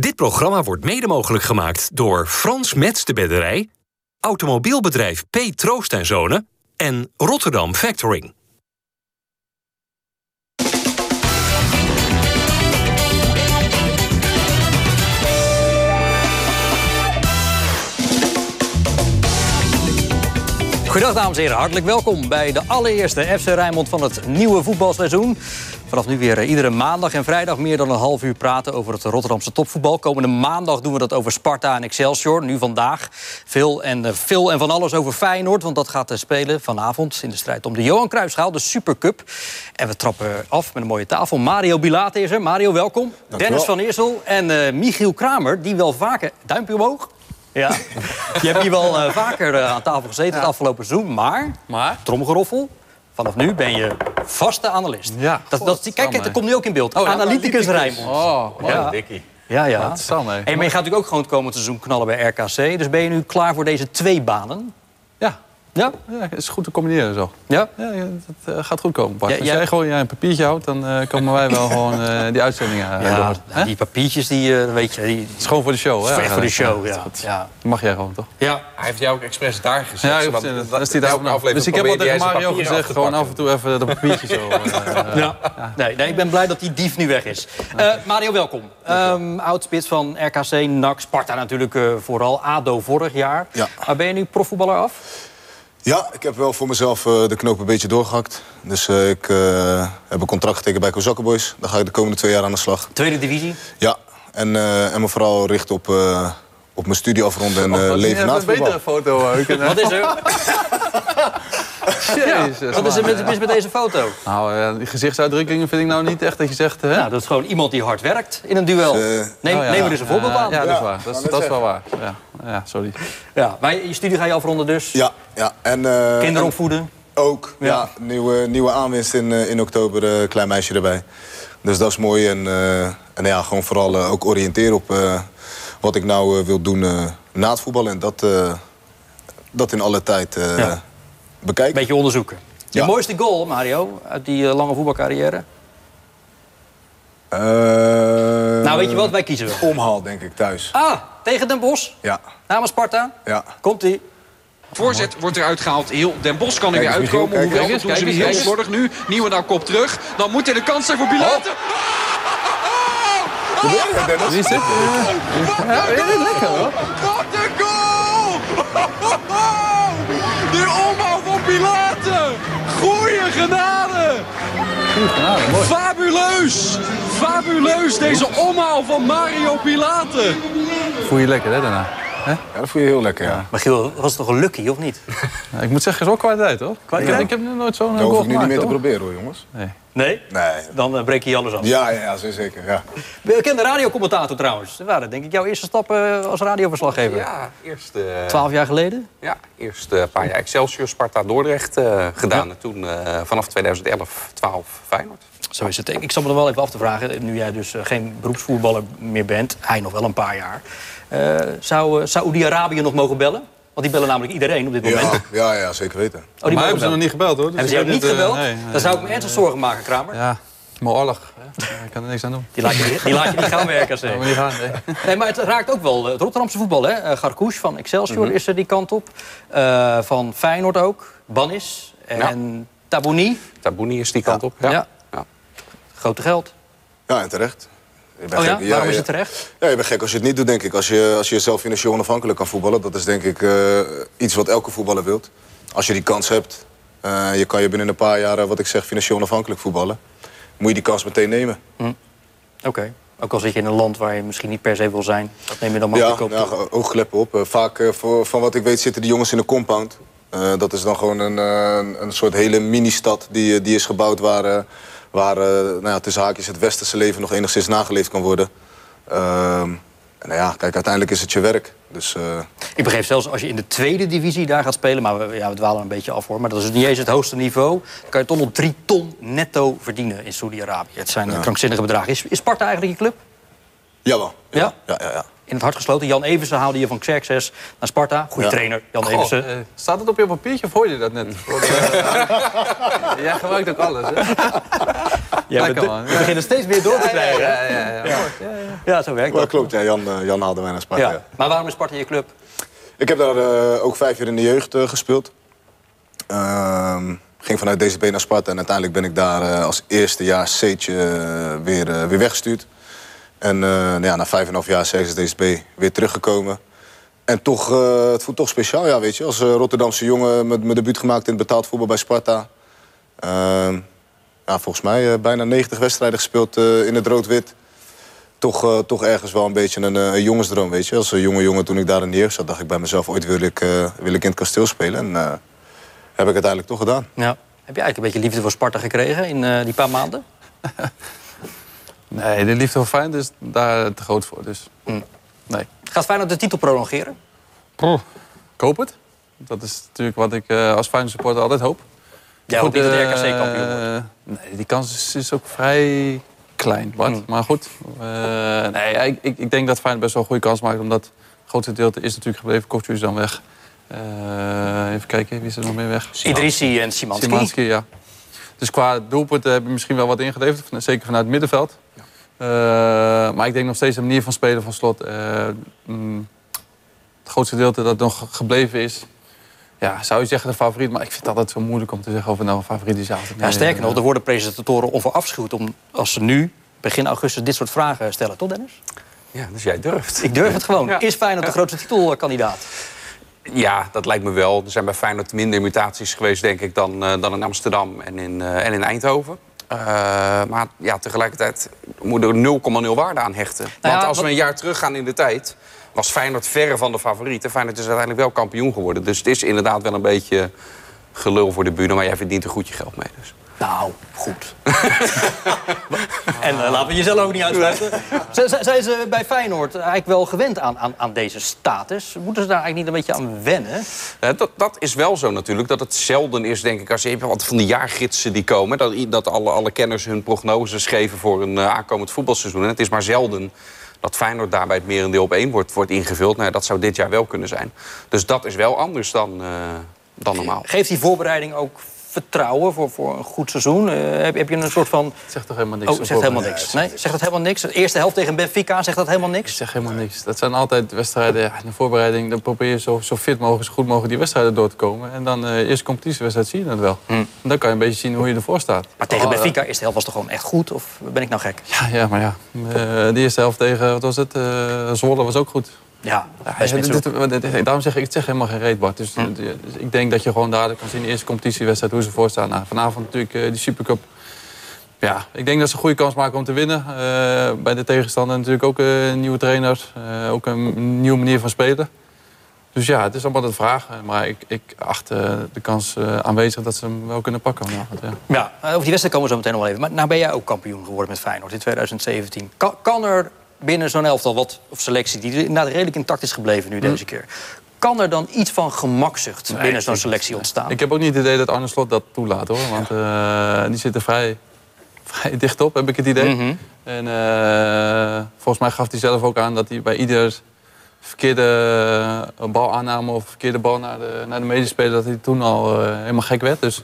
Dit programma wordt mede mogelijk gemaakt door Frans Mets de Bedderij, automobielbedrijf P. Troost en Zonen en Rotterdam Factoring. Goedendag dames en heren, hartelijk welkom bij de allereerste FC Rijnmond van het nieuwe voetbalseizoen. Vanaf nu weer eh, iedere maandag en vrijdag meer dan een half uur praten over het Rotterdamse topvoetbal. Komende maandag doen we dat over Sparta en Excelsior. Nu vandaag veel en, eh, veel en van alles over Feyenoord, want dat gaat spelen vanavond in de strijd om de Johan Cruijffschaal, de Supercup. En we trappen af met een mooie tafel. Mario Bilate is er. Mario, welkom. Dennis van Eersel en uh, Michiel Kramer, die wel vaker... Duimpje omhoog. Ja, je hebt hier wel uh, vaker uh, aan tafel gezeten het afgelopen seizoen. Maar, Maar? tromgeroffel, vanaf nu ben je vaste analist. Ja. Dat, dat, kijk, dat komt nu ook in beeld. Oh. Analyticus Rijnmond. Oh, mooi. Ja. Dikkie. Ja, ja. Sam, maar je gaat natuurlijk ook gewoon het komend seizoen knallen bij RKC. Dus ben je nu klaar voor deze twee banen? Ja. Ja? ja, het is goed te combineren zo. Ja? Ja, ja, het eh, gaat goed komen, Bart. Ja, Als jij- gewoon jij een papiertje houdt, dan eh, komen wij wel gewoon eh, die uitzendingen eh, Ja, door. Die papiertjes, die, eh, weet je, die... Het is gewoon voor de show, hè? Voor de show, ja. Dat, ja. dat mag jij gewoon, toch? ja. Hij heeft jou ook expres daar gezet. Ja, zodat- dat, dat- dat is die daar vanaf. aflevering Dus ik heb al tegen Mario gezegd, gewoon af en toe even de papiertjes zo. Ja. Nee, nee, ik ben blij dat die dief nu weg is. Eh, Mario, welkom. Um, Oudspits van RKC, NAC, Sparta natuurlijk eh, vooral. ADO vorig jaar. Ja. Maar ben je nu profvoetballer af? Ja, ik heb wel voor mezelf eh, de knoop een beetje doorgehakt. Dus eh, ik eh, heb een contract getekend bij Kozakkenboys. Daar ga ik de komende twee jaar aan de slag. Tweede divisie. Ja, en, en me vooral richten op, op mijn studie afronden en Oh, leven na een het voetbal. betere foto. kunnen- Wat is er, Jezus, wat is er mis met deze foto? Nou, ja, die gezichtsuitdrukkingen vind ik nou niet echt dat je zegt... Hè? Nou, dat is gewoon iemand die hard werkt in een duel. Eh, neem, Oh, ja. neem er eens een voorbeeld aan. Ja, dat is waar. Dat is, dat wel waar. Ja, ja sorry. Ja, maar je studie ga je afronden dus. Ja, ja. En, eh, Kinderen en opvoeden. ook. Ja. Ja. nieuwe, nieuwe aanwinst in, eh, in oktober. eh, klein meisje erbij. Dus dat is mooi. En, eh, en ja, gewoon vooral eh, ook oriënteren op eh, wat ik nou eh, wil doen eh, na het voetballen. En dat, eh, dat in alle tijd eh, Ja. Bekijken. Beetje onderzoeken. Je Ja. mooiste goal, Mario, uit die eh, lange voetbalcarrière? Eh, nou, weet je wat? Wij kiezen wel. Omhaal, denk ik, thuis. Ah, tegen Den Bosch. Ja, Namens Sparta. ja. Komt-ie. Voorzet wordt eruit gehaald. Heel Den Bos kan er Kijk weer uitkomen. kijk Hoewel eens, dat doen ze kijk weer eens, heel kijk eens. slordig nu. Nieuwendaal kop terug. Dan moet hij de kans zijn voor Bilater. Wie is dit? Wat een goal! Genade! Fabuleus! Fabuleus deze omhaal van Mario Pilaten! Voel je lekker, hè, daarna? Hè? Ja, dat voel je heel lekker, ja. Maar Giel, was het toch een lucky, of niet? Ja, ik moet zeggen, is ook kwaliteit, hoor. Ik Kwaliteit? heb, ik heb nooit zo'n goal hoef ik nu niet gemaakt, meer te hoor. proberen, hoor, jongens. Nee. Nee? Nee. Dan eh, breek je alles af. Ja, ja, ja zeker, ja. Bekende radiocommentator trouwens. Dat waren denk ik jouw eerste stappen als radioverslaggever. Ja, eerst, eh, Twaalf jaar geleden? ja, eerst eh, een paar jaar Excelsior, Sparta, Dordrecht eh, gedaan. En toen eh, vanaf 2011, 12 Feyenoord. Zo is het. Ik ik zat me er wel even af te vragen, nu jij dus eh, geen beroepsvoetballer meer bent, hij nog wel een paar jaar. Eh, zou eh, Saoedi-Arabië nog mogen bellen? Want die bellen namelijk iedereen op dit moment. Ja, ja, ja, zeker weten. Oh, die Maar hebben ze nog niet gebeld, hoor. Dus Hebben ze jou ik niet gebeld? eh, nee, nee, Dan zou ik me ernstig zorgen maken, Kramer. Ja, maar oorlog. Ik kan er niks aan doen. Die, laat je, niet- die laat je niet gaan bij RKC. Gaan we niet gaan, nee. Nee, maar het raakt ook wel het Rotterdamse voetbal. Hè? Garkouche van Excelsior is er die kant op. Eh, van Feyenoord ook. Banis. En Tabouni. Tabouni is die kant op. Ja. Ja. Ja. Grote geld. Ja, en terecht. Oh ja? gek. Waarom is het terecht? Ja, je bent gek als je het niet doet, denk ik. Als je, als je jezelf financieel onafhankelijk kan voetballen... dat is denk ik eh, iets wat elke voetballer wilt. Als je die kans hebt, eh, je kan je binnen een paar jaar... wat ik zeg, financieel onafhankelijk voetballen... moet je die kans meteen nemen. Oké. Ook al zit je in een land waar je misschien niet per se wil zijn. Dat neem je dan Ja, makkelijk op. ja oogkleppen op. Eh, vaak, voor, van wat ik weet, zitten die jongens in een compound. Dat is dan gewoon een, een soort hele mini-stad die, die is gebouwd... waar, waar eh, nou ja, tussen haakjes het westerse leven nog enigszins nageleefd kan worden. Ehm, en nou ja, kijk, uiteindelijk is het je werk. Dus eh, Ik begreep zelfs als je in de tweede divisie daar gaat spelen... maar we, ja, we dwalen een beetje af hoor, maar dat is niet eens het hoogste niveau... dan kan je toch nog drie ton netto verdienen in Saudi-Arabië. Het zijn krankzinnige bedragen. Is, is Sparta eigenlijk je club? jawel. Ja? Ja, ja, ja. In het hart gesloten. Jan Eversen haalde je van Xerxes naar Sparta. Goede trainer, Jan Goh, Eversen. eh, staat het op je papiertje of hoorde je dat net? De- Jij gebruikt ook alles, hè? Ja, lekker, we, man. we beginnen steeds meer door te krijgen. Ja, ja, ja. ja. Ja, zo werkt Ja, dat. klopt, ja, Jan, eh, Jan haalde mij naar Sparta. Ja. ja. Maar waarom is Sparta je club? Ik heb daar eh, ook vijf jaar in de jeugd eh, gespeeld. Ehm, ging vanuit DCB naar Sparta en uiteindelijk ben ik daar eh, als eerste jaar C'tje eh, weer, eh, weer weggestuurd. En eh, nou ja, na vijf en half jaar CSS DCB weer teruggekomen. En toch, eh, het voelt toch speciaal, ja, weet je. Als eh, Rotterdamse jongen met mijn debuut gemaakt in het betaald voetbal bij Sparta. Ehm, ja, volgens mij eh, bijna 90 wedstrijden gespeeld eh, in het rood-wit. Toch, eh, toch ergens wel een beetje een, eh, een jongensdroom, weet je. Als een jonge jongen toen ik daar in de jeugd zat, dacht ik bij mezelf... ooit wil ik, eh, wil ik in het kasteel spelen. En eh, heb ik uiteindelijk toch gedaan. Ja. Heb je eigenlijk een beetje liefde voor Sparta gekregen in eh, die paar maanden? Nee, de liefde voor Feyenoord is daar te groot voor. Dus Mm. nee. Gaat Feyenoord de titel prolongeren? Ik hoop het. Dat is natuurlijk wat ik eh, als Feyenoord supporter altijd hoop. Ja, hoopt niet dat de eh, RKC kampioen wordt. Nee, die kans is, is ook vrij klein, Bart. Mm. Maar goed, eh, nee, ik, ik, ik denk dat Feyenoord best wel een goede kans maakt. Omdat het grootste gedeelte is natuurlijk gebleven. Kokju is dan weg. Eh, even kijken, wie is er nog meer weg? Idrissi en Simanski. Szymanski, ja. Dus qua doelpunten heb je misschien wel wat ingeleverd. Zeker vanuit het middenveld. Eh, maar ik denk nog steeds de manier van spelen van Slot. eh, mm, het grootste gedeelte dat nog gebleven is... Ja, zou je zeggen de favoriet. Maar ik vind het altijd zo moeilijk om te zeggen of het nou een favoriet is. Ja, sterker eh, nog, er worden presentatoren onverafschuwd om, als ze nu, begin augustus, dit soort vragen stellen. Toch, Dennis? Ja, dus jij durft. Ik durf het gewoon. Ja. Is Feyenoord de grootste titelkandidaat? Ja, dat lijkt me wel. Er zijn bij Feyenoord minder mutaties geweest, denk ik, dan, eh, dan in Amsterdam en in, eh, en in Eindhoven. Eh, maar ja, tegelijkertijd moet er 0,0 waarde aan hechten. Nou Want als wat- we een jaar teruggaan in de tijd... was Feyenoord verre van de favoriet. En Feyenoord is uiteindelijk wel kampioen geworden. Dus het is inderdaad wel een beetje gelul voor de bühne. Maar jij verdient er goed je geld mee. Dus. Nou, goed. en eh, laten we jezelf ook niet uitsluiten. Zijn ze bij Feyenoord eigenlijk wel gewend aan, aan, aan deze status? Moeten ze daar eigenlijk niet een beetje aan wennen? Dat, dat is wel zo natuurlijk. Dat het zelden is, denk ik, als je hebt wat van die jaargidsen die komen... dat, dat alle, alle kenners hun prognoses geven voor een eh, aankomend voetbalseizoen. En het is maar zelden dat Feyenoord daarbij het merendeel op één wordt, wordt ingevuld. Nou, dat zou dit jaar wel kunnen zijn. Dus dat is wel anders dan, eh, dan normaal. Geeft die voorbereiding ook vertrouwen voor, voor een goed seizoen? Eh, heb, heb je een soort van... zegt toch helemaal niks? Oh, zegt helemaal niks. Nee, zegt dat helemaal niks? De eerste helft tegen Benfica, zegt dat helemaal Ik niks? zeg helemaal niks. Dat zijn altijd wedstrijden. Ja, in de voorbereiding dan probeer je zo, zo fit mogelijk, zo goed mogelijk die wedstrijden door te komen. En dan eh eerste competitiewedstrijd zie je dat wel. En dan kan je een beetje zien hoe je ervoor staat. Maar tegen Oh, Benfica, eerste helft was toch gewoon echt goed? Of ben ik nou gek? Ja, ja maar ja. Eh, de eerste helft tegen, wat was het? Zwolle was ook goed. Ja, dit- dit- dit- daarom zeg ik, ik zeg helemaal geen reet, Bart. Dus, Hm. dus ik denk dat je gewoon dadelijk kan zien in de eerste competitiewedstrijd hoe ze voor staan. Nou, vanavond natuurlijk eh, die Supercup. Ja, ik denk dat ze een goede kans maken om te winnen. Eh, bij de tegenstander natuurlijk ook eh, een nieuwe trainer. eh, ook een nieuwe manier van spelen. Dus ja, het is allemaal de vraag. Eh, Maar ik, ik acht eh, de kans eh, aanwezig dat ze hem wel kunnen pakken vanavond. Ja. Ja, eh, over die wedstrijd komen we zo meteen nog wel even. Maar nou ben jij ook kampioen geworden met Feyenoord in 2017. Kan, kan er binnen zo'n elftal wat, of selectie, die inderdaad redelijk intact is gebleven nu deze keer... kan er dan iets van gemakzucht binnen zo'n selectie ontstaan? Ik heb ook niet het idee dat Arne Slot dat toelaat hoor. Want eh, die zit er vrij, vrij dicht op, heb ik het idee. Mhm. En eh, volgens mij gaf hij zelf ook aan dat hij bij ieder verkeerde eh, balaanname of verkeerde bal naar de, naar de medespeler, dat hij toen al helemaal gek werd. Dus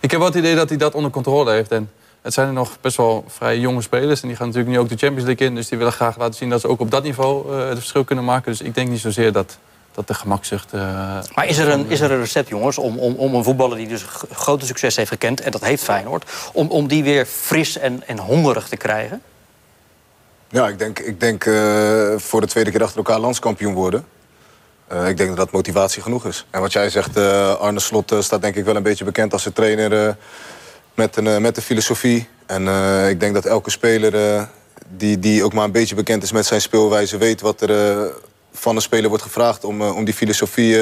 ik heb wel het idee dat hij dat onder controle heeft. En het zijn er nog best wel vrij jonge spelers. En die gaan natuurlijk nu ook de Champions League in. Dus die willen graag laten zien dat ze ook op dat niveau eh, het verschil kunnen maken. Dus ik denk niet zozeer dat, dat de gemakzucht... eh, Maar is er een, is er een recept, jongens, om, om, om een voetballer die dus grote succes heeft gekend... en dat heeft Feyenoord, om, om die weer fris en, en hongerig te krijgen? Ja, ik denk, ik denk eh, voor de tweede keer achter elkaar landskampioen worden. Eh, ik denk dat dat motivatie genoeg is. En wat jij zegt, eh, Arne Slot eh, staat denk ik wel een beetje bekend als een trainer eh, met, een, eh, met een filosofie. En eh, ik denk dat elke speler eh, die, die ook maar een beetje bekend is met zijn speelwijze... weet wat er van een speler wordt gevraagd om, om die filosofie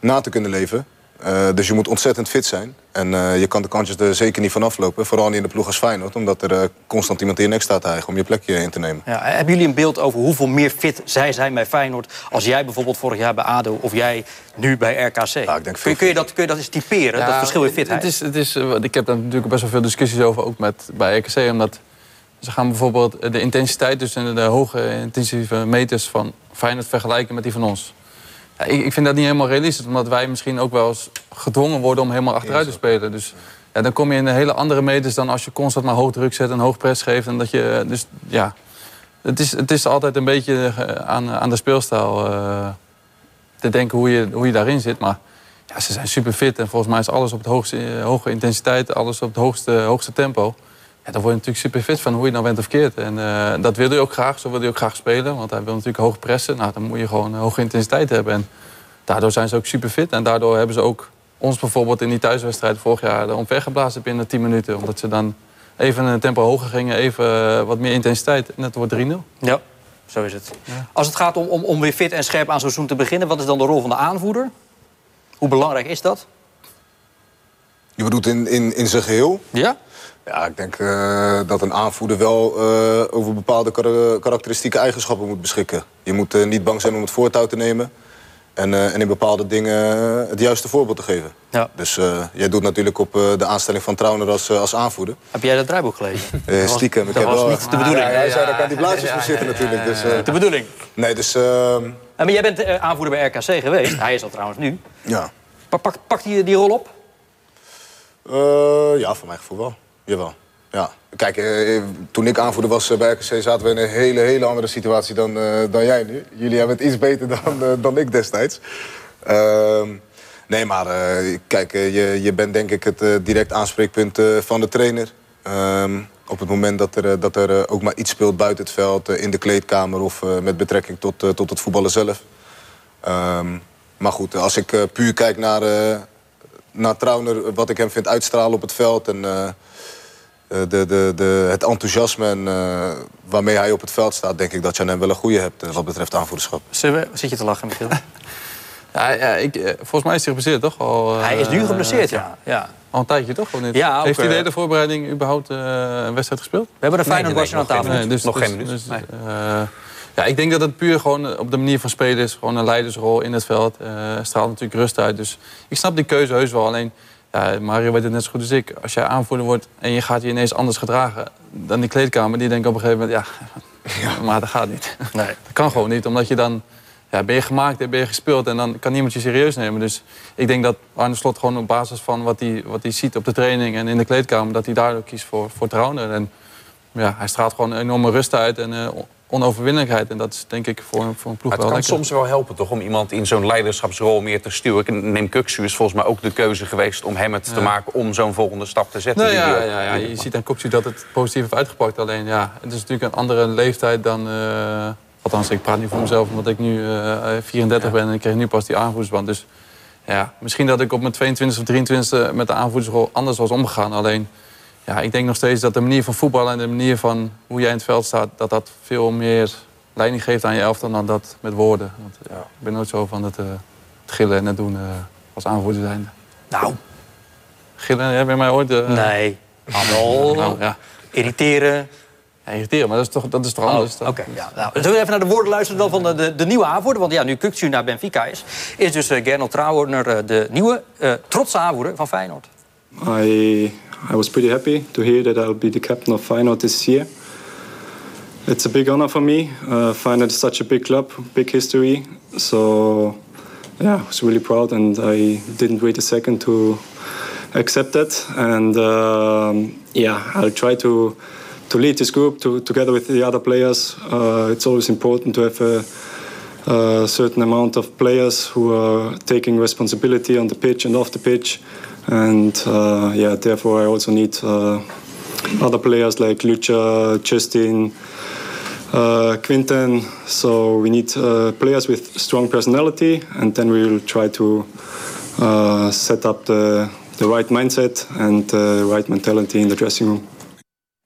na te kunnen leven. Eh, dus je moet ontzettend fit zijn. En eh, je kan de kansjes er zeker niet van aflopen. Vooral niet in de ploeg als Feyenoord. Omdat er eh, constant iemand in je nek staat hijgen om je plekje in te nemen. Ja, hebben jullie een beeld over hoeveel meer fit zij zijn bij Feyenoord... als jij bijvoorbeeld vorig jaar bij ADO of jij nu bij RKC? ik denk kun, veel je, kun, je dat, kun je dat eens typeren, dat verschil in fitheid? Het is, het is, ik heb daar natuurlijk best wel veel discussies over, ook met, bij RKC. Omdat ze gaan bijvoorbeeld de intensiteit, dus de hoge intensieve meters van Feyenoord vergelijken met die van ons. Ik, ik, vind dat niet helemaal realistisch, omdat wij misschien ook wel eens gedwongen worden om helemaal achteruit te spelen. Dus ja, dan kom je in een hele andere meters dan als je constant maar hoog druk zet en hoog press geeft. En dat je, dus ja, het is, het is altijd een beetje eh, aan, aan de speelstijl uh, te denken hoe je, hoe je daarin zit. Maar ja, ze zijn super fit en volgens mij is alles op het hoogste, eh, hoge intensiteit, alles op het hoogste, hoogste tempo. Ja, daar word je natuurlijk super fit van, hoe je nou bent of keert. En uh, dat wil hij ook graag, zo wil hij ook graag spelen. Want hij wil natuurlijk hoog pressen. Nou, dan moet je gewoon hoge intensiteit hebben. En daardoor zijn ze ook super fit. En daardoor hebben ze ook ons bijvoorbeeld in die thuiswedstrijd vorig jaar omvergeblazen binnen 10 minuten. Omdat ze dan even een tempo hoger gingen, even wat meer intensiteit. En het wordt 3-0. Ja, zo is het. Ja. Als het gaat om, om, om weer fit en scherp aan zo'n seizoen te beginnen... wat is dan de rol van de aanvoerder? Hoe belangrijk is dat? Je bedoelt in, in, in zijn geheel? Ja. Ja, ik denk uh, dat een aanvoerder wel uh, over bepaalde karakteristieke eigenschappen moet beschikken. Je moet uh, niet bang zijn om het voortouw te nemen. En, en in bepaalde dingen het juiste voorbeeld te geven. Ja. Dus jij doet natuurlijk op de aanstelling van Trauner als, als aanvoerder. Heb jij dat draaiboek gelezen? stiekem. Dat was niet de bedoeling. Ja, hij zei, daar kan die blaadjes voor zitten natuurlijk. Dus, de bedoeling. Nee, dus... maar jij bent aanvoerder bij RKC geweest. Hij is al trouwens nu. Ja. Pakt pak die, die rol op? ja, voor mijn gevoel wel. Jawel. Ja. Kijk, eh, toen ik aanvoerder was bij RKC zaten we in een hele, hele andere situatie dan, uh, dan jij nu. Jullie hebben het iets beter dan, dan ik destijds. Uh, nee, maar kijk, je, je bent denk ik het direct aanspreekpunt van de trainer. Ehm, op het moment dat er, dat er ook maar iets speelt buiten het veld, in de kleedkamer of met betrekking tot, tot het voetballen zelf. Ehm, maar goed, als ik puur kijk naar, naar Trauner, wat ik hem vind uitstralen op het veld en eh, de, de, de, het enthousiasme en, uh, waarmee hij op het veld staat... denk ik dat je aan hem wel een goede hebt uh, wat betreft aanvoerderschap. Zit je te lachen, Michiel? ja, ja ik, volgens mij is hij geblesseerd, toch? Al, hij is nu geblesseerd, ja. ja. Al een tijdje, toch? Niet? Ja, Heeft hij de hele voorbereiding überhaupt een wedstrijd gespeeld? We hebben een fijne nee, aan tafel. Nee, dus, nog geen minuut. Dus, ja, ik denk dat het puur gewoon op de manier van spelen is. Gewoon een leidersrol in het veld. straalt natuurlijk rust uit. Dus ik snap die keuze heus wel. Alleen ja, Mario weet het net zo goed als ik. Als jij aanvoerder wordt en je gaat je ineens anders gedragen dan die kleedkamer, die denkt op een gegeven moment, ja, ja. maar dat gaat niet. Nee. Dat kan gewoon niet, omdat je dan ja, ben je gemaakt en ben je gespeeld en dan kan niemand je serieus nemen. Dus ik denk dat Arne Slot gewoon op basis van wat hij, wat hij ziet op de training en in de kleedkamer, dat hij daardoor kiest voor, voor Trouwner. En ja, hij straalt gewoon een enorme rust uit en uh, onoverwinnelijkheid. En dat is denk ik voor, voor een ploeg maar het kan soms wel helpen toch om iemand in zo'n leiderschapsrol meer te sturen. Neem Kuksu is volgens mij ook de keuze geweest om hem het te maken om zo'n volgende stap te zetten. Nou, ja, ja, ja, je ziet aan Kuksu dat het positief heeft uitgepakt. Alleen ja, het is natuurlijk een andere leeftijd dan... Uh, althans, ik praat niet voor mezelf omdat ik nu uh, 34 ben en ik kreeg nu pas die aanvoerdersband. Dus ja, misschien dat ik op mijn 22 of 23 met de aanvoerdersrol anders was omgegaan. Alleen ja, ik denk nog steeds dat de manier van voetballen en de manier van hoe jij in het veld staat, dat dat veel meer leiding geeft aan je elftal dan dat met woorden. Want, ja, ik ben nooit zo van het, uh, het gillen en het doen uh, als aanvoerder zijn. Nou. Gillen, heb je mij ooit... Uh, nee. Hallo. nou, ja. Irriteren. Ja, irriteren, maar dat is toch, dat is toch anders. Oh, Oké, okay, ja. Nou, zullen we even naar de woorden luisteren dan van de, de, nieuwe aanvoerder? Want ja, nu Kukcu naar Benfica is, is dus uh, Gernot Trauner de nieuwe uh, trotse aanvoerder van Feyenoord. I I was pretty happy to hear that I'll be the captain of Feyenoord this year. It's a big honor for me. Uh, Feyenoord is such a big club, big history. So, yeah, I was really proud, and I didn't wait a second to accept that. And um, yeah, I'll try to to lead this group to, together with the other players. Uh, it's always important to have a, a certain amount of players who are taking responsibility on the pitch and off the pitch. And uh, yeah, therefore I also need uh, other players like Lucha, Justin, uh, Quinten. So we need uh, players with strong personality, and then we will try to uh, set up the, the right mindset and the right mentality in the dressing room.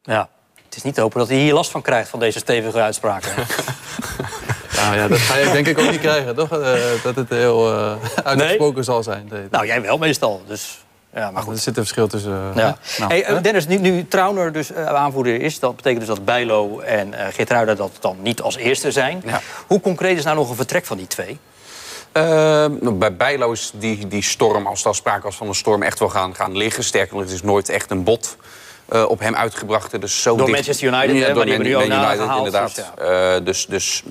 Ja, het is niet te hopen dat hij hier last van krijgt van deze stevige uitspraken. Nou ja, dat ga je denk ik ook niet krijgen, toch? Uh, dat het heel uh, uitgesproken nee? zal zijn. Nee, nou, jij wel meestal, dus... Ja, maar goed. Er zit een verschil tussen. Uh, ja. Nou, hey, Dennis, nu, nu Trauner dus uh, aanvoerder is, dat betekent dus dat Bijlo en uh, Geertruida dat dan niet als eerste zijn. Ja. Hoe concreet is nou nog een vertrek van die twee? Ehm, bij Bijlo is die, die storm, als er sprake was van een storm, echt wel gaan, gaan liggen. Sterker nog, het is nooit echt een bot eh, op hem uitgebracht. Dus zo Door dicht- Manchester United, Ja, hè, maar door die hebben nu Man- United, inderdaad. dus Eh, dus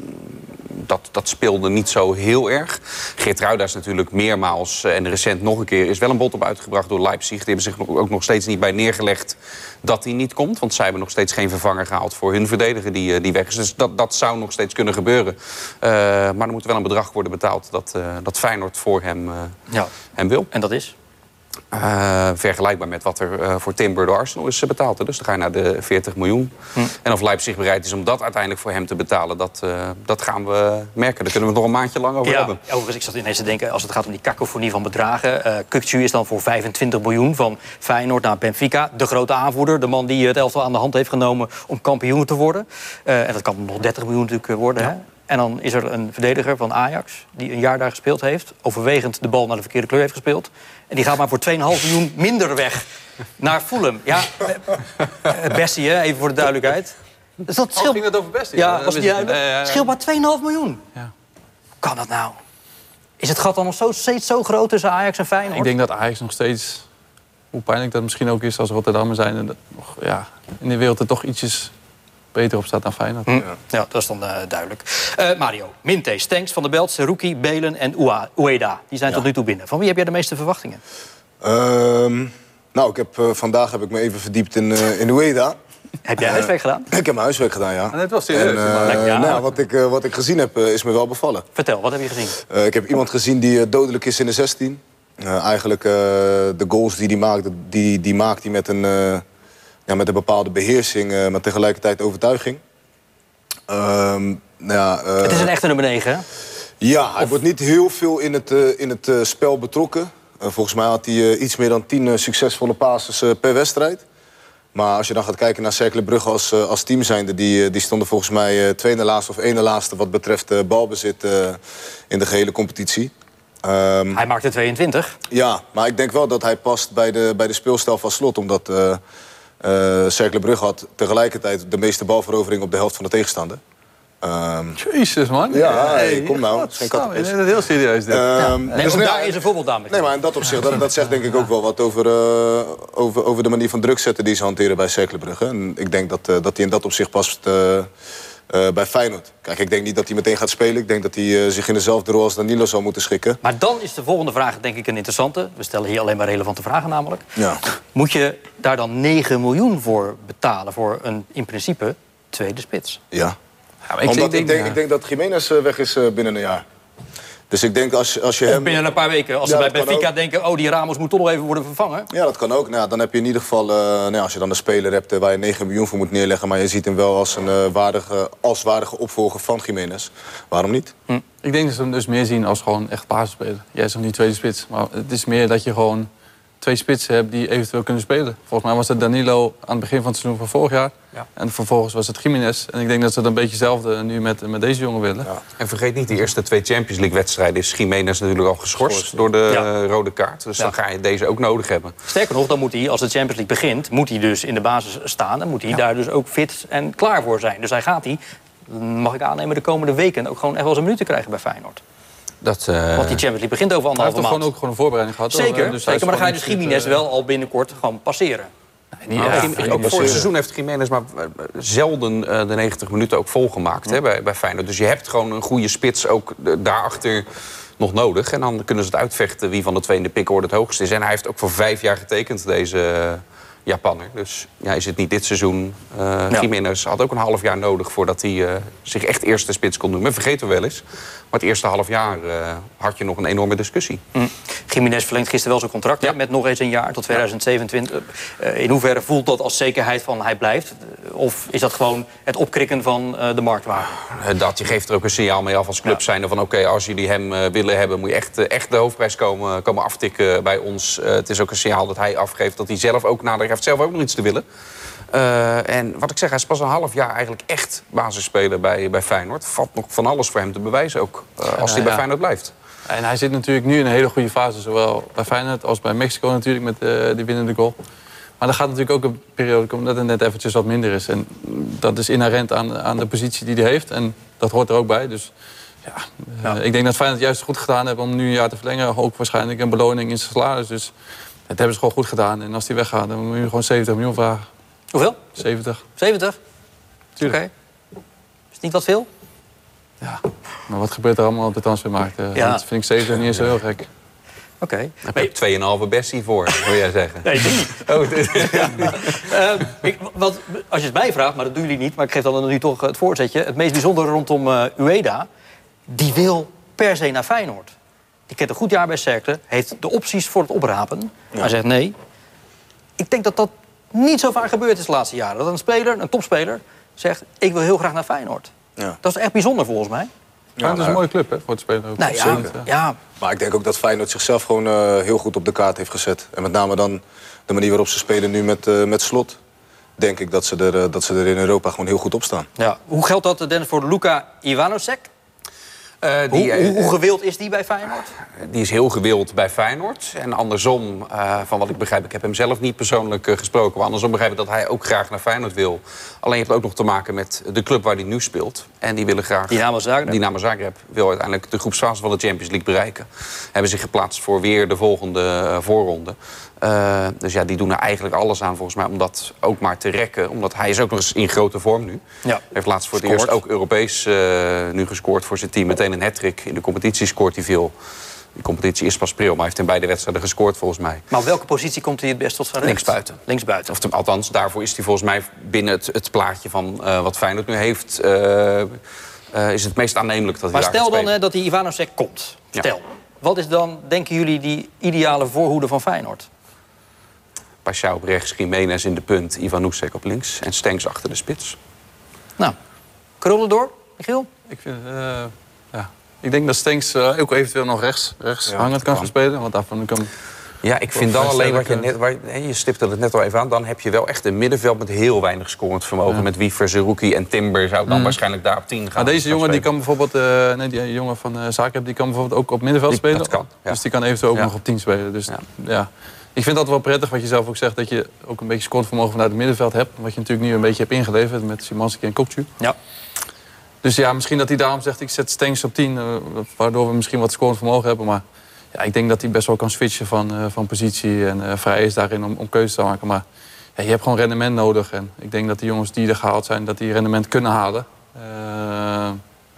dat, dat speelde niet zo heel erg. Geertruida is natuurlijk meermaals eh, en recent nog een keer... is wel een bot op uitgebracht door Leipzig. Die hebben zich ook nog steeds niet bij neergelegd dat hij niet komt. Want zij hebben nog steeds geen vervanger gehaald voor hun verdediger die, eh, die weg is. Dus dat, dat zou nog steeds kunnen gebeuren. Eh, maar er moet wel een bedrag worden betaald dat, dat Feyenoord voor hem, Ja. hem wil. En dat is? Eh, vergelijkbaar met wat er eh, voor Timber door Arsenal is eh, betaald. hè. Dus dan ga je naar de 40 miljoen. Hm. En of Leipzig bereid is om dat uiteindelijk voor hem te betalen... dat, dat gaan we merken. Daar kunnen we nog een maandje lang over Ja, hebben. overigens, ik zat ineens te denken, als het gaat om die kakofonie van bedragen. Kukcu is dan voor 25 miljoen van Feyenoord naar Benfica. De grote aanvoerder, de man die het elftal aan de hand heeft genomen om kampioen te worden. En dat kan nog 30 miljoen natuurlijk worden. Hè? En dan is er een verdediger van Ajax, die een jaar daar gespeeld heeft. Overwegend de bal naar de verkeerde kleur heeft gespeeld. En die gaat maar voor 2,5 miljoen minder weg naar Fulham. Ja, eh, Bessie, hè, even voor de duidelijkheid. Dus dat Oh, scheelt... ging het over Bestie? Ja, Dat was die scheelt maar 2,5 miljoen. Ja. Hoe kan dat nou? Is het gat dan nog zo, steeds zo groot tussen Ajax en Feyenoord? Ik denk dat Ajax nog steeds, hoe pijnlijk dat misschien ook is als Rotterdammer zijn... en dat nog, ja, in de wereld er toch ietsjes beter op staat dan Feyenoord. Hm. Ja, dat is dan eh, duidelijk. Eh, Mario, Minte, Stenks, Van der Belt, Seruki, Belen en Ua- Ueda. Die zijn tot nu toe binnen. Van wie heb jij de meeste verwachtingen? Ehm, nou, ik heb, eh, vandaag heb ik me even verdiept in, eh in Ueda. Heb jij huiswerk gedaan? Ik heb mijn huiswerk gedaan, ja. En het was serieus. En, ja. nou, wat, ik, wat ik gezien heb, is me wel bevallen. Vertel, wat heb je gezien? Eh, ik heb iemand gezien die dodelijk is in de 16. Eh, eigenlijk eh, de goals die hij maakt, die, die maakt hij met een, eh, ja, met een bepaalde beheersing, eh, maar tegelijkertijd overtuiging. Ehm, nou ja, eh, Het is een echte nummer 9, hè? ja, hij wordt niet heel veel in het, eh, in het spel betrokken. Volgens mij had hij iets meer dan 10 eh, succesvolle passes per wedstrijd. Maar als je dan gaat kijken naar Cercle Brugge als, als team zijnde... Die, die stonden volgens mij tweede laatste of ene laatste... wat betreft balbezit in de gehele competitie. Ehm, Hij maakte 22. ja, maar ik denk wel dat hij past bij de, bij de speelstijl van Slot. Omdat eh, Cercle Brugge had tegelijkertijd de meeste balverovering op de helft van de tegenstander. Ehm, Jezus, man. Ja, hey, kom nou. Geen dat is heel serieus, dit. ehm, Nee, dus daar is een voorbeeld aan. Nee, maar in dat opzicht, dat, dat zegt denk ik ook wel wat over, eh, over, over de manier van druk zetten die ze hanteren bij Cercle Brugge. En ik denk dat, eh, dat hij in dat opzicht past eh, eh, bij Feyenoord. Kijk, ik denk niet dat hij meteen gaat spelen. Ik denk dat hij eh, zich in dezelfde rol als Danilo zou moeten schikken. Maar dan is de volgende vraag denk ik een interessante. We stellen hier alleen maar relevante vragen namelijk. Ja. Moet je daar dan 9 miljoen voor betalen voor een in principe tweede spits? Ja. Ja, maar ik Omdat denk- ik denk, ja. ik denk dat Jiménez eh, weg is binnen een jaar. Dus ik denk als, als je Of hem... binnen een paar weken. Als ze bij Benfica denken... oh, die Ramos moet toch nog even worden vervangen. Ja, dat kan ook. Nou, dan heb je in ieder geval, eh, nou ja, als je dan een speler hebt eh, waar je 9 miljoen voor moet neerleggen, maar je ziet hem wel als een eh, waardige, als waardige opvolger van Jiménez. Waarom niet? Ik denk dat ze hem dus meer zien als gewoon echt basisspeler. Jij is nog niet tweede spits. Maar het is meer dat je gewoon twee spitsen hebt die eventueel kunnen spelen. Volgens mij was het Danilo aan het begin van het seizoen van vorig jaar. Ja. En vervolgens was het Jiménez. En ik denk dat ze het een beetje hetzelfde nu met, met deze jongen willen. En vergeet niet, die eerste twee Champions League wedstrijden... is Jiménez natuurlijk al geschorst Geschorst, door de Ja. rode kaart. Dus Ja. dan ga je deze ook nodig hebben. Sterker nog, dan moet hij, als de Champions League begint... moet hij dus in de basis staan. En moet hij daar dus ook fit en klaar voor zijn. Dus hij gaat die, mag ik aannemen, de komende weken... ook gewoon echt wel zijn minuten krijgen bij Feyenoord. Dat, eh, Want die Champions League begint over Hij heeft toch gewoon maand. ook gewoon een voorbereiding gehad. Zeker, Dus hij zeker, maar dan ga je dus Jiménez eh, wel al binnenkort gewoon passeren. niet- Ja, ja, Jim- ja, ook voor het seizoen heeft Jiménez maar eh, zelden eh, de 90 minuten ook volgemaakt hè, bij, bij Feyenoord. Dus je hebt gewoon een goede spits ook eh, daarachter nog nodig. En dan kunnen ze het uitvechten wie van de twee in de pickorde het hoogst is. En hij heeft ook voor vijf jaar getekend, deze eh, Japanner. Dus ja, is het niet dit seizoen. eh Ja. Jiménez had ook een half jaar nodig voordat hij eh, zich echt eerste spits kon doen. Men vergeten we wel eens. Maar het eerste half jaar eh, had je nog een enorme discussie. Hm. Jiménez verlengt gisteren wel zijn contract Ja. met nog eens een jaar tot 2027. Eh, in hoeverre voelt dat als zekerheid van hij blijft? Eh, Of is dat gewoon het opkrikken van de marktwaarde? Dat je geeft er ook een signaal mee af als club zijnde van oké, als jullie hem willen hebben, moet je echt, echt de hoofdprijs komen, komen aftikken bij ons. Het is ook een signaal dat hij afgeeft dat hij zelf ook nader heeft zelf ook nog iets te willen. Eh, en wat ik zeg, hij is pas een half jaar eigenlijk echt basisspeler bij, bij Feyenoord. Valt nog van alles voor hem te bewijzen ook, eh, als hij bij ja. Feyenoord blijft. En hij zit natuurlijk nu in een hele goede fase. Zowel bij Feyenoord als bij Mexico natuurlijk met eh, die winnende goal. Maar er gaat natuurlijk ook een periode komen dat het net eventjes wat minder is. En dat is inherent aan, aan de positie die hij heeft. En dat hoort er ook bij. Dus ja, Ja. ik denk dat Feyenoord juist goed gedaan heeft om nu een jaar te verlengen. Ook waarschijnlijk een beloning in zijn salaris. Dus dat hebben ze gewoon goed gedaan. En als hij weggaat, dan moet je gewoon 70 miljoen vragen. Hoeveel? 70. 70? Oké. Tuurlijk. Is het niet wat veel? Ja. Maar wat gebeurt er allemaal op de transfermarkt? Eh, Ja. Dat vind ik 70 niet eens zo heel gek. Oké. Daar heb je 2,5 Bessie voor, wil jij zeggen. Nee, drie. Oh, dit- Eh, ik, wat, als je het mij vraagt, maar dat doen jullie niet... maar ik geef dan nu toch het voorzetje... het meest bijzondere rondom eh, Ueda... die wil per se naar Feyenoord. Die kent een goed jaar bij Cercle, heeft de opties voor het oprapen. Hij zegt nee. Ik denk dat dat niet zo vaak gebeurd is de laatste jaren. Dat een speler, een topspeler, zegt... ik wil heel graag naar Feyenoord. Ja. Dat is echt bijzonder volgens mij. Ja, het is nou, een mooie club hè, voor het spelen. Ook. Nou ja, Zeker. ja, Maar ik denk ook dat Feyenoord zichzelf gewoon eh, heel goed op de kaart heeft gezet. En met name dan de manier waarop ze spelen nu met, eh, met slot. Denk ik dat ze, er, eh, dat ze er in Europa gewoon heel goed op staan. ja. Hoe geldt dat, Dennis, voor Luka Ivanosek? Eh, die, eh, hoe, hoe gewild is die bij Feyenoord? die is heel gewild bij Feyenoord. En andersom, eh, van wat ik begrijp, ik heb hem zelf niet persoonlijk gesproken. Maar andersom begrijp ik dat hij ook graag naar Feyenoord wil. Alleen je hebt ook nog te maken met de club waar hij nu speelt. En die willen graag. Dynamo Zagreb. Dynamo Zagreb wil uiteindelijk de groepsfase van de Champions League bereiken. Hebben zich geplaatst voor weer de volgende voorronde. Eh, dus ja, die doen er eigenlijk alles aan volgens mij om dat ook maar te rekken. Omdat hij is ook nog eens in grote vorm nu. Ja. Hij heeft laatst voor het eerst ook Europees eh, nu gescoord voor zijn team. Meteen een hat-trick. In de competitie scoort hij veel. Die competitie is pas pril, maar hij heeft in beide wedstrijden gescoord volgens mij. Maar op welke positie komt hij het best tot zijn recht? Linksbuiten. Linksbuiten. Of althans, daarvoor is hij volgens mij binnen het, het plaatje van eh, wat Feyenoord nu heeft... is het meest aannemelijk dat hij Maar daar stel gaat dan dat die Ivanosek komt. Ja. Stel. Wat is dan, denken jullie, die ideale voorhoede van Feyenoord? Pashao op rechts, Jiménez in de punt, Ivan Oesek op links... en Stenks achter de spits. Nou, krullen door, Michiel? Ik, vind, eh, ja. ik denk dat Stenks eh, ook eventueel nog rechts, rechts Ja, hangend kan gaan spelen. Want daarvan kan Ja, ik vind dan alleen wat je net... Waar, je stipte het net al even aan. Dan heb je wel echt een middenveld met heel weinig scorend vermogen. Met Wiever, Zerouki en Timber zou dan waarschijnlijk daar op 10 gaan. Maar deze gaan jongen die kan bijvoorbeeld, eh, nee, die jongen van uh, Zagreb, die kan bijvoorbeeld ook op middenveld Die- spelen. dat kan, ja. Dus die kan eventueel ook Ja. nog op 10 spelen. Dus Ja. Ik vind dat wel prettig wat je zelf ook zegt, dat je ook een beetje scorevermogen vanuit het middenveld hebt. Wat je natuurlijk nu een beetje hebt ingeleverd met Simanski en Kopcu. Ja. Dus ja, misschien dat hij daarom zegt, ik zet Stengs op 10, eh, waardoor we misschien wat scorend vermogen hebben. Maar ja, ik denk dat hij best wel kan switchen van, eh, van positie en eh, vrij is daarin om, om keuzes te maken. Maar ja, je hebt gewoon rendement nodig. En ik denk dat de jongens die er gehaald zijn, dat die rendement kunnen halen.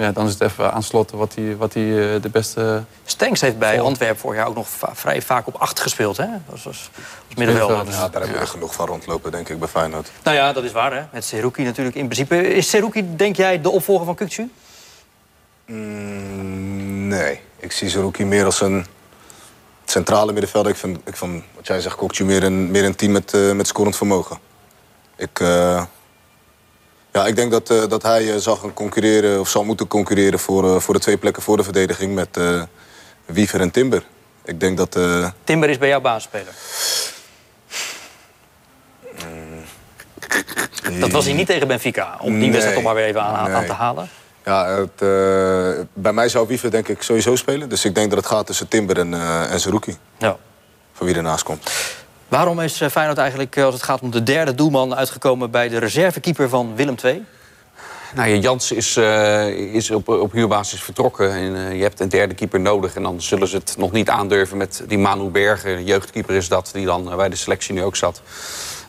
Ja, dan is het even aan slot wat hij wat die, eh, de beste... Stenks heeft bij. Antwerpen vorig jaar ook nog va- vrij vaak op 8 gespeeld. Hè? Als, als, als middenvelder. Middenveld, Ja, daar hebben we er genoeg van rondlopen, denk ik, bij Feyenoord. Nou ja, dat is waar. Hè? Met Seruki natuurlijk in principe. Is Seruki, denk jij, de opvolger van Kukcu? Mm, nee, ik zie Zerouki meer als een centrale middenvelder. Ik vind, ik vind wat jij zegt, Kokju meer een, meer een team met, eh, met scorend vermogen. Ik, eh, ja, ik denk dat, eh, dat hij eh, zal gaan concurreren, of zal moeten concurreren voor, eh, voor de twee plekken voor de verdediging met Wiever en Timber. Ik denk dat. Timber is bij jou basisspeler. Dat was hij niet tegen Benfica. Om die Nee. wedstrijd toch maar weer even aan, te halen. Ja, het, bij mij zou Wiever denk ik sowieso spelen. Dus ik denk dat het gaat tussen Timber en, eh en Zerouki. Ja. Voor wie ernaast komt. Waarom is eh, Feyenoord eigenlijk, eh, als het gaat om de derde doelman... uitgekomen bij de reservekeeper van Willem II? Nou, ja, Jans is, eh, is op, op huurbasis vertrokken. En, je hebt een derde keeper nodig. En dan zullen ze het nog niet aandurven met die Manu Berger. Jeugdkeeper is dat, die dan bij de selectie nu ook zat.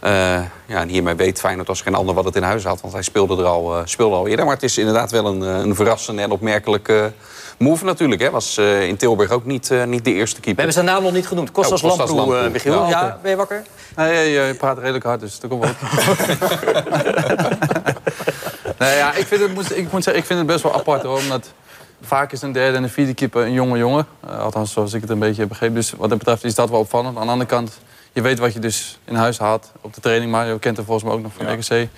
Ja, en hiermee weet Feyenoord als geen ander wat het in huis had. Want hij speelde er al, speelde al eerder. Maar het is inderdaad wel een, een verrassende en opmerkelijke move natuurlijk. Hè. Was eh, in Tilburg ook niet, eh, niet de eerste We keeper. hebben zijn naam nog niet genoemd. Kostas Oh, Lamproe, Lamproe. eh, Michiel. Ja, Ja, oké. ben je wakker? Nee, je, je praat redelijk hard, dus dat komt wel nee, ja, ik, vind het, ik moet zeggen, ik vind het best wel apart hoor. Omdat vaak is een derde en een vierde keeper een jonge jongen. Althans, zoals ik het een beetje heb begrepen. Dus wat dat betreft is dat wel opvallend. Aan de andere kant, je weet wat je dus in huis haalt op de training. Maar je kent hem volgens mij ook nog van RKC.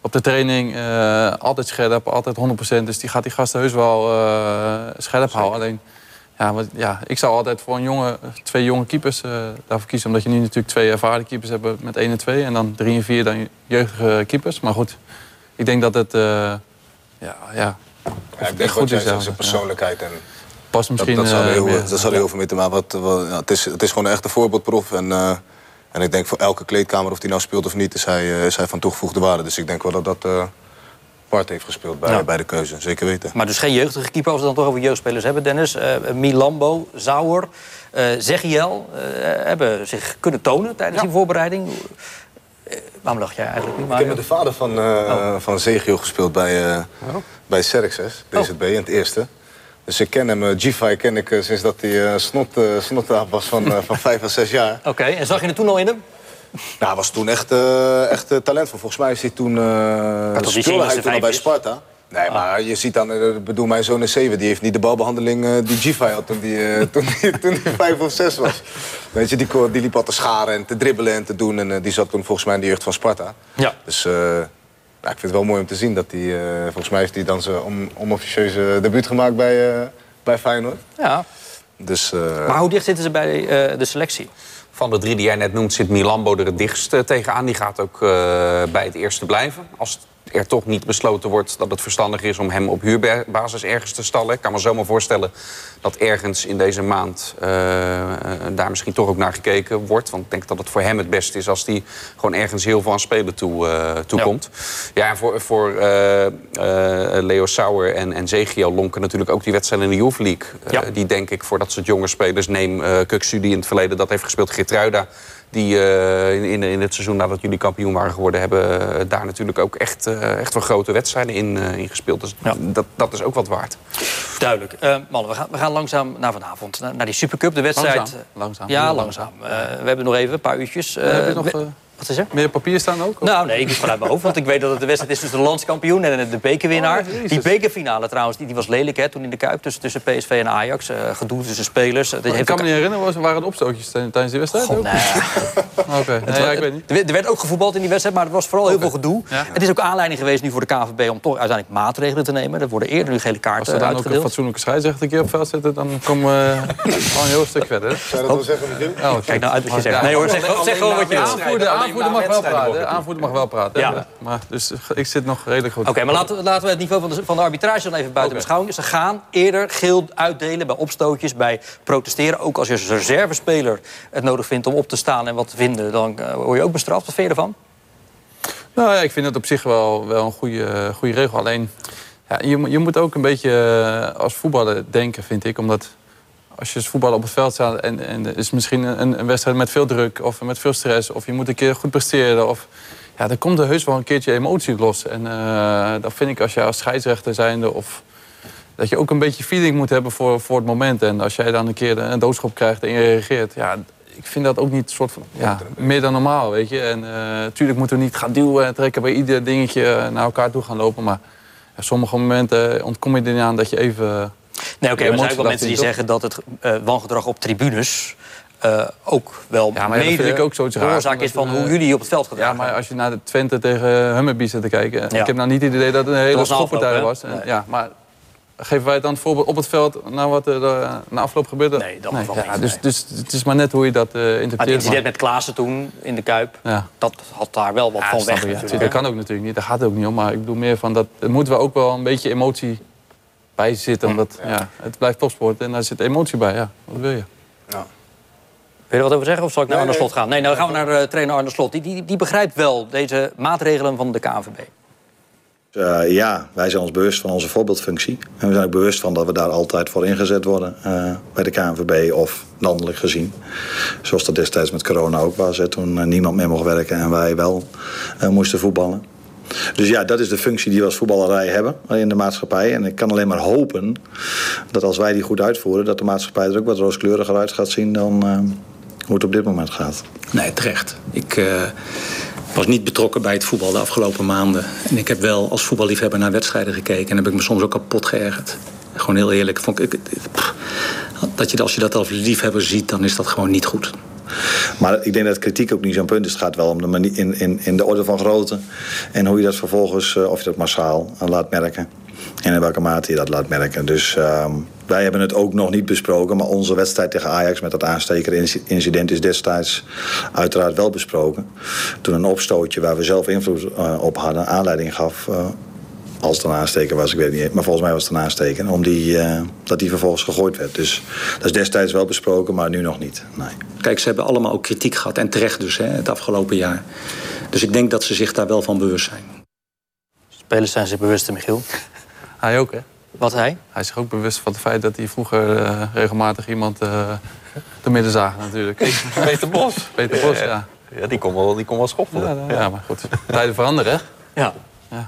Op de training eh, altijd scherp, altijd 100%. Dus die gaat die gasten heus wel eh, scherp houden. Alleen, ja, wat, ja, ik zou altijd voor een jonge, twee jonge keepers eh, daarvoor kiezen. Omdat je nu natuurlijk twee ervaren keepers hebt met 1 en 2. En dan 3 en 4 dan jeugdige keepers. Maar goed, ik denk dat het... ja, ja, Ja, ik denk goed is, ja. zijn persoonlijkheid. En pas misschien... dat, zal heel, dat zal er heel veel mee te maken. Wat, wat- ja, het, is, het is gewoon een echte voorbeeldprof. En, en ik denk voor elke kleedkamer, of die nou speelt of niet, is hij, eh, is hij van toegevoegde waarde. Dus ik denk wel dat dat eh part heeft gespeeld bij, Ja. bij de keuze. Zeker weten. Maar dus geen jeugdige keeper, als we het dan toch over jeugdspelers hebben, Dennis. Eh Milambo, Zauer, eh Zegiel eh, hebben zich kunnen tonen tijdens Ja. die voorbereiding. Waarom lach jij eigenlijk niet? Ik heb met de vader van, uh, van Zegio gespeeld bij, uh, oh. bij Xerxes, DZB, in het eerste. Dus ik ken hem, G-Fi ken ik sinds dat hij uh, snot, uh, was van, van vijf à zes jaar. Oké, en zag je het toen al in hem? Nou, hij was toen echt, echt talentvol. Volgens mij is hij toen, speelde hij toen al bij Sparta. Nee, ah. maar je ziet dan, ik bedoel, mijn zoon is 7, die heeft niet de balbehandeling uh, die G5 had toen die, uh, toen, die, toen die 5 of 6 was. Weet je, die, die liep al te scharen en te dribbelen en te doen. En uh, die zat toen volgens mij in de jeugd van Sparta. Ja. Dus nou, ik vind het wel mooi om te zien dat hij, volgens mij heeft hij dan zijn on, onofficieuze debuut gemaakt bij, bij Feyenoord. Ja. Dus, maar hoe dicht zitten ze bij de selectie? Van de drie die jij net noemt zit Milambo er het dichtst tegenaan. Die gaat ook bij het eerste blijven. Als er toch niet besloten wordt dat het verstandig is om hem op huurbasis ergens te stallen. Ik kan me zomaar voorstellen dat ergens in deze maand uh, daar misschien toch ook naar gekeken wordt. Want ik denk dat het voor hem het beste is als hij gewoon ergens heel veel aan spelen toe, uh, toekomt. Ja. ja, voor, voor Leo Sauer en, en Zegio lonken natuurlijk ook die wedstrijden in de Youth League. Die denk ik voor dat soort jonge spelers, neem uh, Kuksu die in het verleden dat heeft gespeeld, Geertruida die uh, in, in het seizoen nadat jullie kampioen waren geworden... hebben uh, daar natuurlijk ook echt, uh, echt wel grote wedstrijden in, in gespeeld. Dus ja. dat, dat is ook wat waard. Duidelijk. mannen, we gaan, we gaan langzaam naar vanavond. Naar, naar die Supercup, de wedstrijd. Langzaam. langzaam. Ja, langzaam. we hebben nog even een paar uurtjes. heb je nog... Wat is er? Meer papier staan ook? Nou, nee, ik is vanuit mijn hoofd. Want ik weet dat het de wedstrijd is tussen de landskampioen en de bekerwinnaar. Oh, die bekerfinale trouwens, die, die, was lelijk hè, toen in de Kuip. Tussen, tussen PSV en Ajax. Uh, gedoe tussen spelers. Dat ik kan me niet herinneren, waren het opstootjes tijdens die wedstrijd? God, nee. Oké, nee, ja, ik weet niet. Er werd ook gevoetbald in die wedstrijd, maar er was vooral heel veel gedoe. Ja. Het is ook aanleiding geweest nu voor de KVB om toch uiteindelijk maatregelen te nemen. Er worden eerder nu gele kaarten Als er dan ook een fatsoenlijke scheidsrechter een keer op veld zitten, dan komen we gewoon een heel stuk verder. Zou je dat wel zeggen? Oh, Kijk nou uit wat je zegt. Nee hoor, zeg gewoon wat je wil. Aanvoerder mag wel praten de aanvoerder mag wel praten. Ja. Maar, dus ik zit nog redelijk goed. Oké, maar laten, laten, we het niveau van de, van de arbitrage dan even buiten beschouwing. Ze gaan eerder geel uitdelen bij opstootjes, bij protesteren. Ook als je als reservespeler het nodig vindt om op te staan en wat te vinden... dan uh, word je ook bestraft. Wat vind je ervan? Nou ja, ik vind het op zich wel, wel een goede, goede regel. Alleen, ja, je, je moet ook een beetje eh, als voetballer denken, vind ik. Omdat als je als voetballer op het veld staat en, en is misschien een, een, wedstrijd met veel druk of met veel stress, of je moet een keer goed presteren. Of, ja, dan komt er heus wel een keertje emotie los. En uh, dat vind ik als je als scheidsrechter zijnde of dat je ook een beetje feeling moet hebben voor, voor het moment. En als jij dan een keer een doodschop krijgt en je reageert, ja, ik vind dat ook niet soort van, ja, meer dan normaal, weet je. En natuurlijk uh, moeten we niet gaan duwen en trekken bij ieder dingetje naar elkaar toe gaan lopen. Maar ja, sommige momenten ontkom je er niet aan dat je even Nee, oké, maar er zijn ook wel mensen die zeggen dat het uh, wangedrag op tribunes... Uh, ook wel ja, maar mede vind ik ook oorzaak is van hoe jullie op het veld gedragen. Ja, maar als je naar de Twente tegen Hummerby zit te kijken... Ja. ik heb nou niet het idee dat het een hele schoppartij was. Nee. Ja, maar geven wij het dan het voorbeeld op het veld... naar wat er uh, na afloop gebeurde? Nee, dat nee. ja, dus, dus het is maar net hoe je dat uh, interpreteert. Het incident met Klaassen toen in de Kuip... Ja. dat had daar wel wat van weg. Dat kan ook natuurlijk niet, daar gaat het ook niet om. Maar ik bedoel meer van dat... moeten we ook wel een beetje emotie bij zitten. Omdat ja. het blijft topsport en daar zit emotie bij. Ja, wat wil je? Ja. Wil je er wat over zeggen of zal ik naar nee, Arne Slot gaan? Nee, nou dan gaan we naar uh, trainer Arne Slot. Die, die, die begrijpt wel deze maatregelen van de KNVB. Uh, eh, ja, wij zijn ons bewust van onze voorbeeldfunctie. En we zijn ook bewust van dat we daar altijd voor ingezet worden uh, bij de KNVB of landelijk gezien. Zoals dat destijds met corona ook was, hè, toen niemand meer mocht werken en wij wel moesten voetballen. Dus ja, dat is de functie die we als voetballerij hebben in de maatschappij. En ik kan alleen maar hopen dat als wij die goed uitvoeren, dat de maatschappij er ook wat rooskleuriger uit gaat zien dan uh, hoe het op dit moment gaat. Nee, terecht. Ik uh, was niet betrokken bij het voetbal de afgelopen maanden. En ik heb wel als voetballiefhebber naar wedstrijden gekeken en heb ik me soms ook kapot geërgerd. Gewoon heel eerlijk. Vond ik, dat je, als je dat als liefhebber ziet, dan is dat gewoon niet goed. Maar ik denk dat kritiek ook niet zo'n punt is. Het gaat wel om de manier, in, in, in de orde van grootte. En hoe je dat vervolgens, uh, of je dat massaal uh, laat merken. En in welke mate je dat laat merken. Dus uh, wij hebben het ook nog niet besproken. Maar onze wedstrijd tegen Ajax met dat aanstekerincident is destijds uiteraard wel besproken. Toen een opstootje waar we zelf invloed uh, op hadden aanleiding gaf als het een aansteker was, ik weet het niet. Maar volgens mij was het een aansteker. Om die, uh, dat die vervolgens gegooid werd. Dus dat is destijds wel besproken, maar nu nog niet. Nee. Kijk, ze hebben allemaal ook kritiek gehad. En terecht dus, hè, het afgelopen jaar. Dus ik denk dat ze zich daar wel van bewust zijn. Spelers zijn zich bewust, Michiel. Hij ook, hè? Wat hij? Hij is zich ook bewust van het feit dat hij vroeger uh, regelmatig iemand uh, de midden zagen, natuurlijk. Peter Bos. Peter Bos, ja. Ja, die kon wel, die kon wel schoffelen. Ja, ja, maar goed. Tijden veranderen, hè? Ja.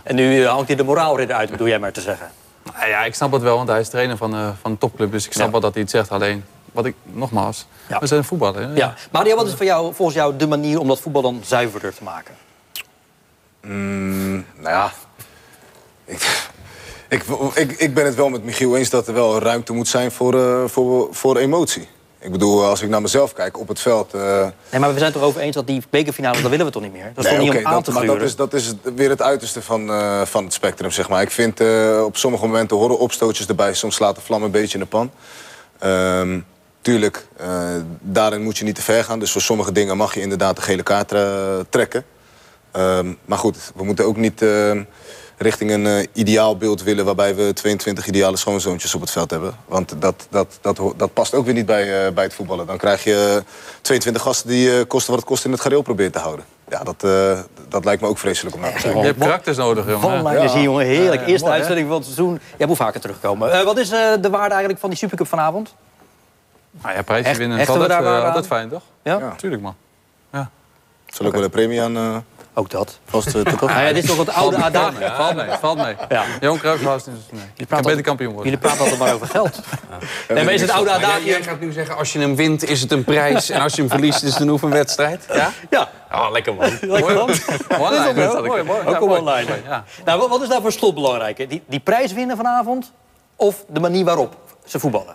En nu eh, hangt hij de moraalridder uit, bedoel jij maar te zeggen. Nou ja, ik snap het wel, want hij is trainer van, eh, van een topclub. Dus ik snap Ja. wel dat hij het zegt. Alleen, wat ik, nogmaals, Ja. we zijn voetballer. Ja. Mario, wat is voor jou, volgens jou de manier om dat voetbal dan zuiverder te maken? Mm, nou ja, ik, ik, ik, ik ben het wel met Michiel eens dat er wel ruimte moet zijn voor, eh, voor, voor emotie. Ik bedoel, als ik naar mezelf kijk op het veld... eh, Nee, maar we zijn het erover eens dat die bekerfinale, dat willen we toch niet meer? Dat is Nee, toch niet om aan dat- te maar dat is, dat is weer het uiterste van, eh, van het spectrum, zeg maar. Ik vind eh, op sommige momenten horen opstootjes erbij. Soms slaat de vlam een beetje in de pan. Ehm, tuurlijk, eh, daarin moet je niet te ver gaan. Dus voor sommige dingen mag je inderdaad de gele kaart eh, trekken. Ehm, maar goed, we moeten ook niet eh, richting een eh, ideaal beeld willen... waarbij we 22 ideale schoonzoontjes op het veld hebben. Want dat, dat, dat, dat past ook weer niet bij, eh, bij het voetballen. Dan krijg je 22 gasten die eh, kosten wat het kost in het gareel proberen te houden. Ja, dat, eh, dat lijkt me ook vreselijk om naar te kijken. Je hebt karakters nodig, jongen. Vallenlijners hier, jongen. Heerlijk. Ja, Eerste uitzending van het seizoen. Jij moet vaker terugkomen. Eh, wat is eh, de waarde eigenlijk van die Supercup vanavond? Nou ja, prijsje Echt- winnen is altijd, eh, fijn, toch? Ja? Ja. Tuurlijk, man. Zal ook wel een premie aan eh Ook dat. eh, te Nou ja, dit is toch het oude mee, valt mee, valt mee. Ja. Was dus nee. Kan beter kampioen worden. Jullie praten altijd maar over geld. Nee, maar is het oude Maar jij, gaat nu zeggen, als je hem wint is het een prijs... en als je hem verliest is het een oefenwedstrijd? Ja? Ja, Oh, lekker man. lekker man. Mooi, mooi. Ja, Ook online. Ja. Nou, wat- is daar voor slot belangrijk? Die, die prijs winnen vanavond of de manier waarop ze voetballen?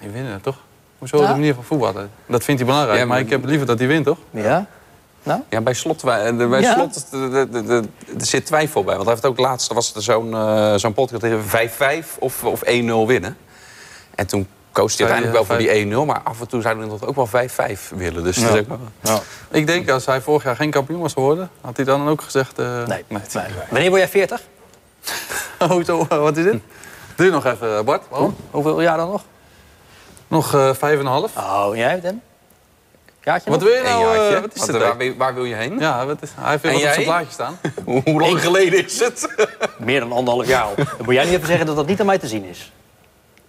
Die winnen, toch? Hoezo de manier van voetballen? Dat vindt hij belangrijk, Ja, maar maar- ik heb liever dat hij wint, toch? Ja? Ja, bij slot, wij- eh, bij Ja. slot de- de- de- de- er zit twijfel bij. Want hij heeft ook laatst, was er zo'n eh, zo'n podcast, 5-5 of, of 1-0 winnen. En toen koos hij uiteindelijk wel voor die 1-0. Maar af en toe zouden we toch ook wel 5-5 willen. Dus dat is ook wel- Ik denk, als hij vorig jaar geen kampioen was geworden, had hij dan ook gezegd... eh, Nee. nee. Wanneer word jij 40? Oh, zo, wat is dit? Duur nog even, Bart. Waarom? Hoeveel jaar dan nog? Nog eh, vijf en een half. Oh, en jij, Dan? Jaartje Wat nog? wil je nou? eh, wat is Wat, het? waar, Waar, wil- waar wil je heen? ja, wat is, hij heeft weer op zijn plaatje staan. Hoe hoe lang geleden is het? Meer dan anderhalf jaar al. Dan moet jij niet even zeggen dat dat niet aan mij te zien is.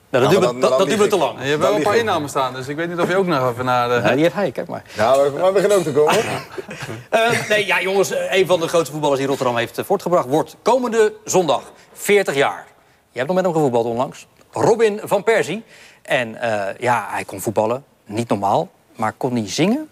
Nou, dat maar duurt me- dan- dat, dan duurt te lang. Je hebt Dan wel een paar innamen staan, dus ik weet niet of je ook nog even naar de... Ja, die heeft hij, kijk maar. Maar we beginnen ook te komen. Eh, nee, ja, jongens, eh, een van de grootste voetballers die Rotterdam heeft voortgebracht... wordt komende zondag 40 jaar. Je hebt nog met hem gevoetbald onlangs. Robin van Persie. En eh, ja, hij kon voetballen. Niet normaal. Maar kon hij zingen?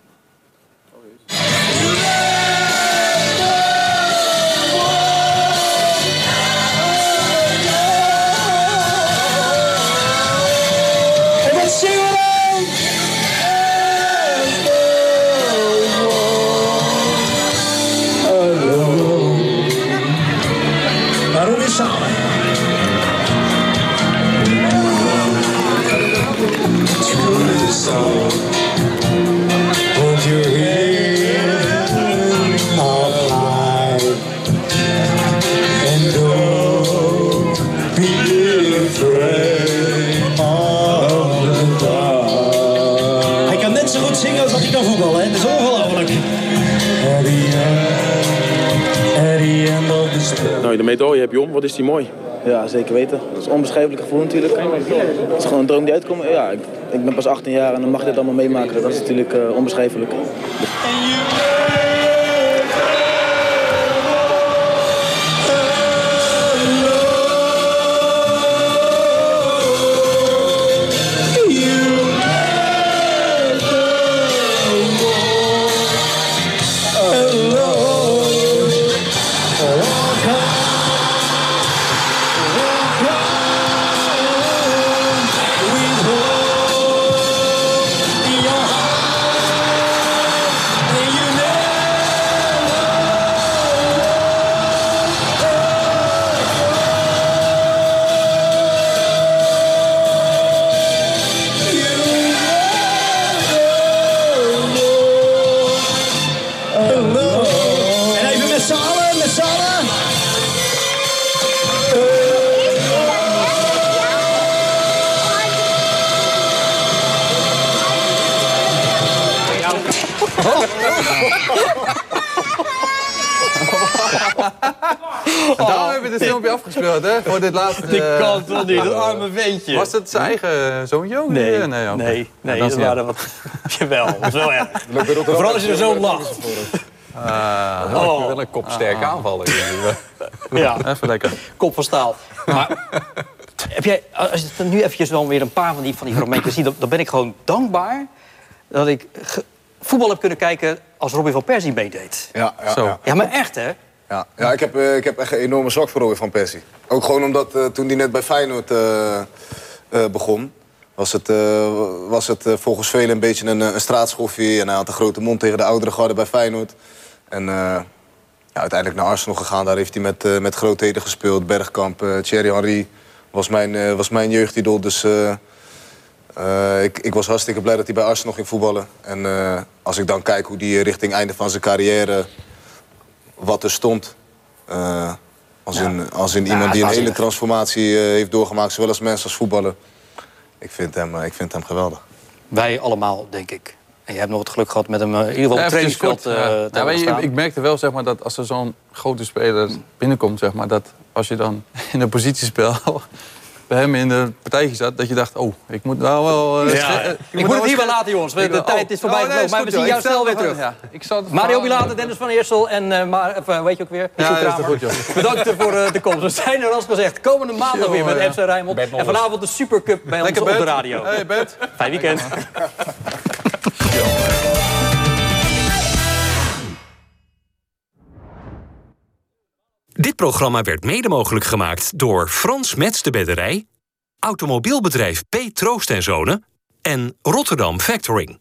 Nou, de medaille heb je om. Wat is die mooi? Ja, zeker weten. Dat is een onbeschrijfelijk gevoel natuurlijk. Het is gewoon een droom die uitkomt. Ja, ik, ik ben pas 18 jaar en dan mag je dit allemaal meemaken. Dat is natuurlijk eh, onbeschrijfelijk. Afgespeeld, hè? Voor dit laatste... Die eh, kan toch niet, dat arme ventje. Was het zijn eigen zoontje ook? Nee, nee, nee, nee, Nou, dat waren wat... Jawel, dat is wel erg. Vooral als je er zo lacht. Ah, Oh. Wel een kopsterke aanvaller. Ja, Even lekker. kop van staal. Maar heb jij, als je nu eventjes dan weer een paar van die, van die fragmentjes ziet... Dan, dan ben ik gewoon dankbaar dat ik voetbal heb kunnen kijken als Robin van Persie meedeed. Ja, ja, Zo. ja. Ja, maar echt, hè? Ja, ja ik, heb, eh, ik heb echt een enorme zwak voor Robin van Persie. Ook gewoon omdat eh, toen hij net bij Feyenoord eh, begon... was het, was het volgens velen een beetje een, een straatschoffie. En hij had een grote mond tegen de oudere garde bij Feyenoord. En ja, uiteindelijk naar Arsenal gegaan. Daar heeft hij met, met grootheden gespeeld. Bergkamp, Thierry Henry was mijn, was mijn jeugdidol. Dus ik, ik was hartstikke blij dat hij bij Arsenal ging voetballen. En als ik dan kijk hoe hij richting einde van zijn carrière wat er stond. eh, als, in, als in Ja, iemand die een hele transformatie eh, heeft doorgemaakt, zowel als mens als voetballer. Ik vind hem, eh, ik vind hem geweldig. Wij allemaal, denk ik. En je hebt nog het geluk gehad met hem in ieder geval op het trainingsveld eh, ja. te Ja, maar hebben je- staan. ik merkte wel zeg maar, dat als er zo'n grote speler binnenkomt, zeg maar, dat als je dan in een positiespel bij hem in de partijtje zat, dat je dacht, oh, ik moet nou wel... eh, Ja, sche- ik moet moet het hier wel laten, jongens. De tijd oh. is voorbij Oh, nee. Maar we zien jou snel weer terug. Ja, ik zal Mario Bilater, Dennis van Eersel en eh maar, of, eh, weet je ook weer? Ja, goed, joh. Bedankt voor eh, de komst. We zijn er als gezegd komende maandag weer met FC Rijnmond. En vanavond de Supercup bij ons Lekker op de radio. Hey, bed. Fijn weekend. Dit programma werd mede mogelijk gemaakt door Frans Mets de Bedderij, automobielbedrijf P. Troost en Zonen en Rotterdam Factoring.